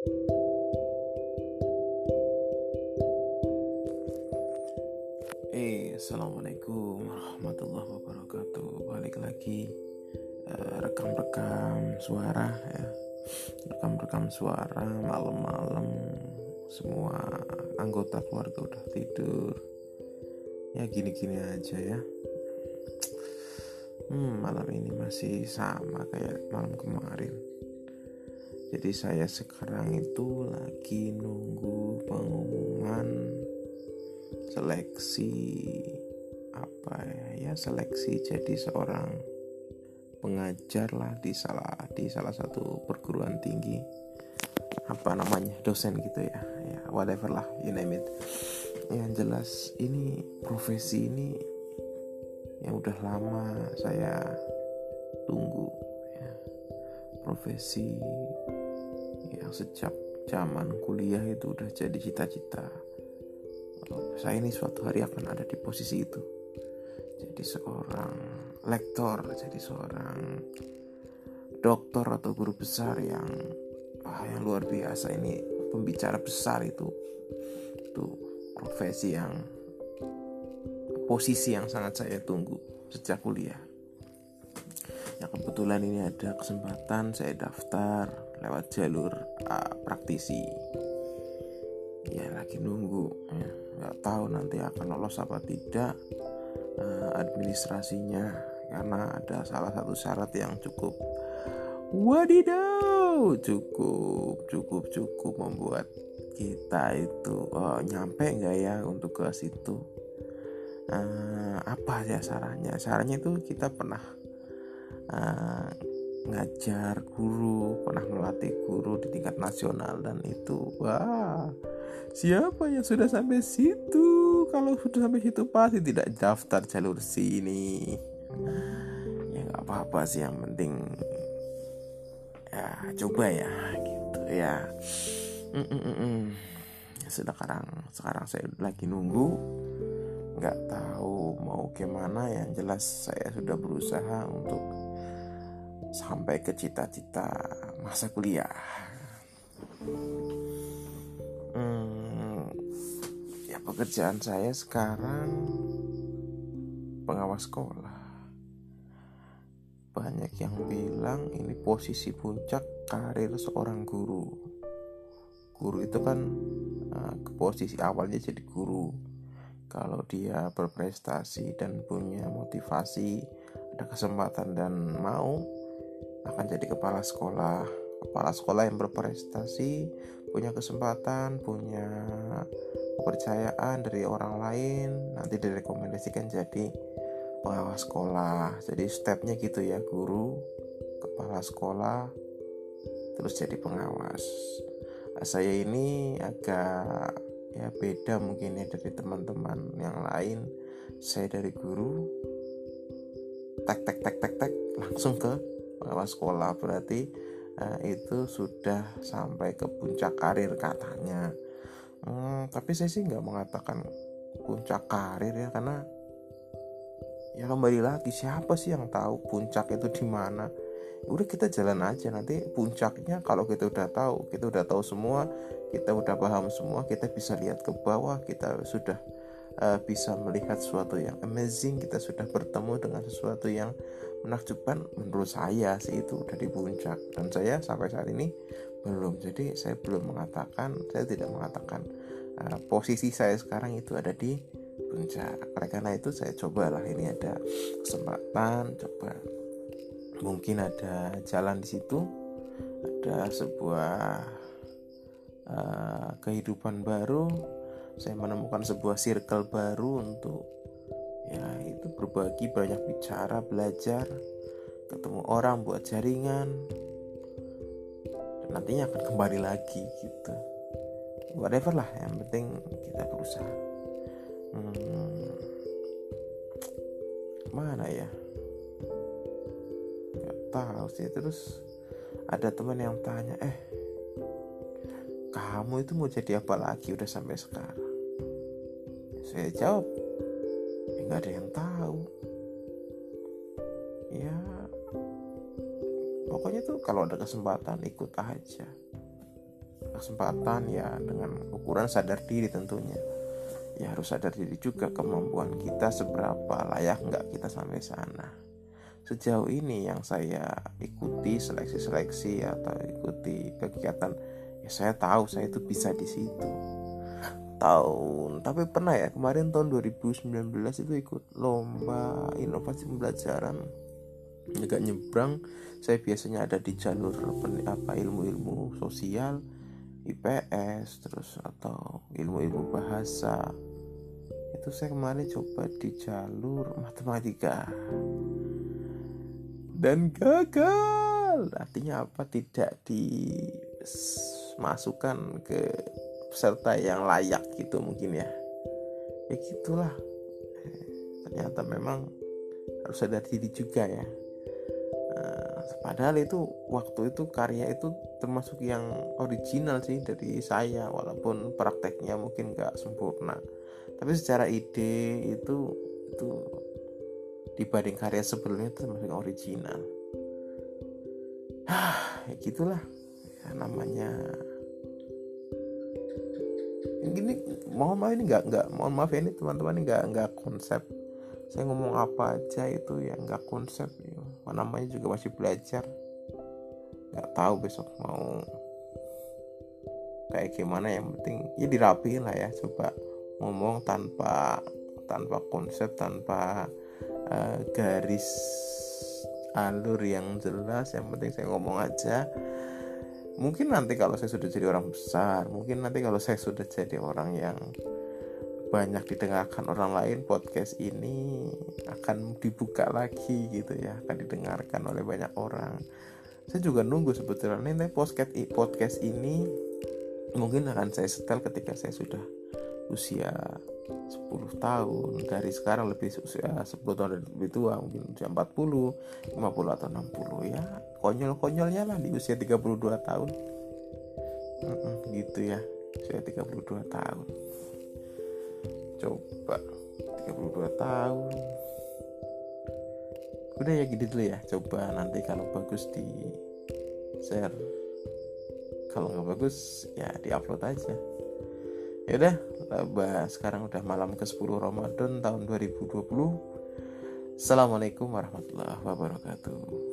Eh, assalamualaikum warahmatullahi wabarakatuh. Balik lagi eh, rekam-rekam suara ya, rekam-rekam suara malam-malam. Semua anggota keluarga udah tidur. Ya gini-gini aja ya. Hmm, malam ini masih sama kayak malam kemarin. Jadi saya sekarang itu lagi nunggu pengumuman seleksi apa ya, ya seleksi jadi seorang pengajar lah di salah di salah satu perguruan tinggi apa namanya dosen gitu ya ya whatever lah you name it. Yang jelas ini profesi ini yang udah lama saya tunggu ya. Profesi yang sejak zaman kuliah itu udah jadi cita-cita. Saya ini suatu hari akan ada di posisi itu. Jadi seorang lektor jadi seorang dokter atau guru besar yang ah, yang luar biasa. Ini pembicara besar itu. Itu profesi yang posisi yang sangat saya tunggu sejak kuliah. Ya kebetulan ini ada kesempatan saya daftar lewat jalur uh, praktisi. Ya lagi nunggu. Ya nggak tahu nanti akan lolos apa tidak uh, administrasinya. Karena ada salah satu syarat yang cukup wadidaw cukup cukup cukup membuat kita itu oh, nyampe nggak ya untuk ke situ? Uh, apa ya sarannya? Sarannya itu kita pernah uh, ngajar guru pernah melatih guru di tingkat nasional dan itu wah siapa yang sudah sampai situ? Kalau sudah sampai situ pasti tidak daftar jalur sini. Ya nggak apa-apa sih yang penting ya coba ya gitu ya. Mm -mm -mm. sekarang sekarang saya lagi nunggu nggak tahu mau gimana. Yang jelas saya sudah berusaha untuk sampai ke cita-cita masa kuliah. Hmm, ya pekerjaan saya sekarang pengawas sekolah. Banyak yang bilang ini posisi puncak karir seorang guru. Guru itu kan uh, posisi awalnya jadi guru. Kalau dia berprestasi dan punya motivasi, ada kesempatan dan mau, akan jadi kepala sekolah. Kepala sekolah yang berprestasi punya kesempatan punya kepercayaan dari orang lain nanti direkomendasikan jadi pengawas sekolah. Jadi stepnya gitu ya guru kepala sekolah terus jadi pengawas. Nah, saya ini agak ya beda mungkin ya dari teman-teman yang lain. Saya dari guru tek tek tek tek tek langsung ke pengawas sekolah. Berarti uh, itu sudah sampai ke puncak karir katanya. Hmm, tapi saya sih nggak mengatakan puncak karir ya karena ya kembali lagi siapa sih yang tahu puncak itu di mana? Udah kita jalan aja nanti puncaknya kalau kita udah tahu kita udah tahu semua kita udah paham semua kita bisa lihat ke bawah kita sudah uh, bisa melihat sesuatu yang amazing kita sudah bertemu dengan sesuatu yang menakjubkan menurut saya sih itu udah di puncak. Dan saya sampai saat ini belum. Jadi saya belum mengatakan saya tidak mengatakan uh, posisi saya sekarang itu ada di puncak. Oleh karena itu saya cobalah ini ada kesempatan coba mungkin ada jalan di situ ada sebuah uh, kehidupan baru saya menemukan sebuah circle baru untuk ya itu berbagi banyak bicara belajar ketemu orang buat jaringan. Dan nantinya akan kembali lagi gitu. Whatever lah yang penting kita berusaha. Hmm, mana ya? Nggak tahu sih. Terus ada teman yang tanya eh kamu itu mau jadi apa lagi? Udah sampai sekarang saya jawab nggak ada yang tahu. Ya pokoknya tuh kalau ada kesempatan ikut aja. Kesempatan ya dengan ukuran sadar diri tentunya. Ya harus sadar diri juga kemampuan kita seberapa layak nggak kita sampai sana. Sejauh ini yang saya ikuti seleksi-seleksi atau ikuti kegiatan ya saya tahu saya itu bisa di situ tahun. Tapi pernah ya kemarin tahun 2019 itu ikut lomba inovasi pembelajaran. Agak nyebrang. Saya biasanya ada di jalur apa ilmu-ilmu sosial IPS terus atau ilmu-ilmu bahasa. Itu saya kemarin coba di jalur matematika. Dan gagal. Artinya apa? Tidak dimasukkan ke peserta yang layak gitu mungkin ya. Ya gitulah. Ternyata memang harus sadar diri juga ya. Uh, padahal itu waktu itu karya itu termasuk yang original sih dari saya walaupun prakteknya mungkin gak sempurna. Tapi secara ide itu itu dibanding karya sebelumnya termasuk original. Ya gitulah. Ya, namanya gini mohon maaf ini nggak nggak mohon maaf ya ini teman-teman ini nggak nggak konsep. Saya ngomong apa aja itu ya nggak konsep ya. namanya juga masih belajar. Nggak tahu besok mau kayak gimana yang penting ya dirapiin lah ya. Coba ngomong tanpa tanpa konsep tanpa uh, garis alur yang jelas. Yang penting saya ngomong aja mungkin nanti kalau saya sudah jadi orang besar mungkin nanti kalau saya sudah jadi orang yang banyak didengarkan orang lain podcast ini akan dibuka lagi gitu ya akan didengarkan oleh banyak orang. Saya juga nunggu sebetulnya nih podcast podcast ini mungkin akan saya setel ketika saya sudah usia 10 tahun. Dari sekarang lebih usia 10 tahun lebih tua mungkin usia 40 50 atau 60 ya konyol-konyolnya lah di usia 32 tahun. Mm -mm, gitu ya usia 32 tahun. Coba 32 tahun. Udah ya gitu dulu ya. Coba nanti kalau bagus di share. Kalau nggak bagus ya di upload aja. Ya udah sekarang udah malam ke 10 Ramadan tahun 2020 Assalamualaikum warahmatullahi wabarakatuh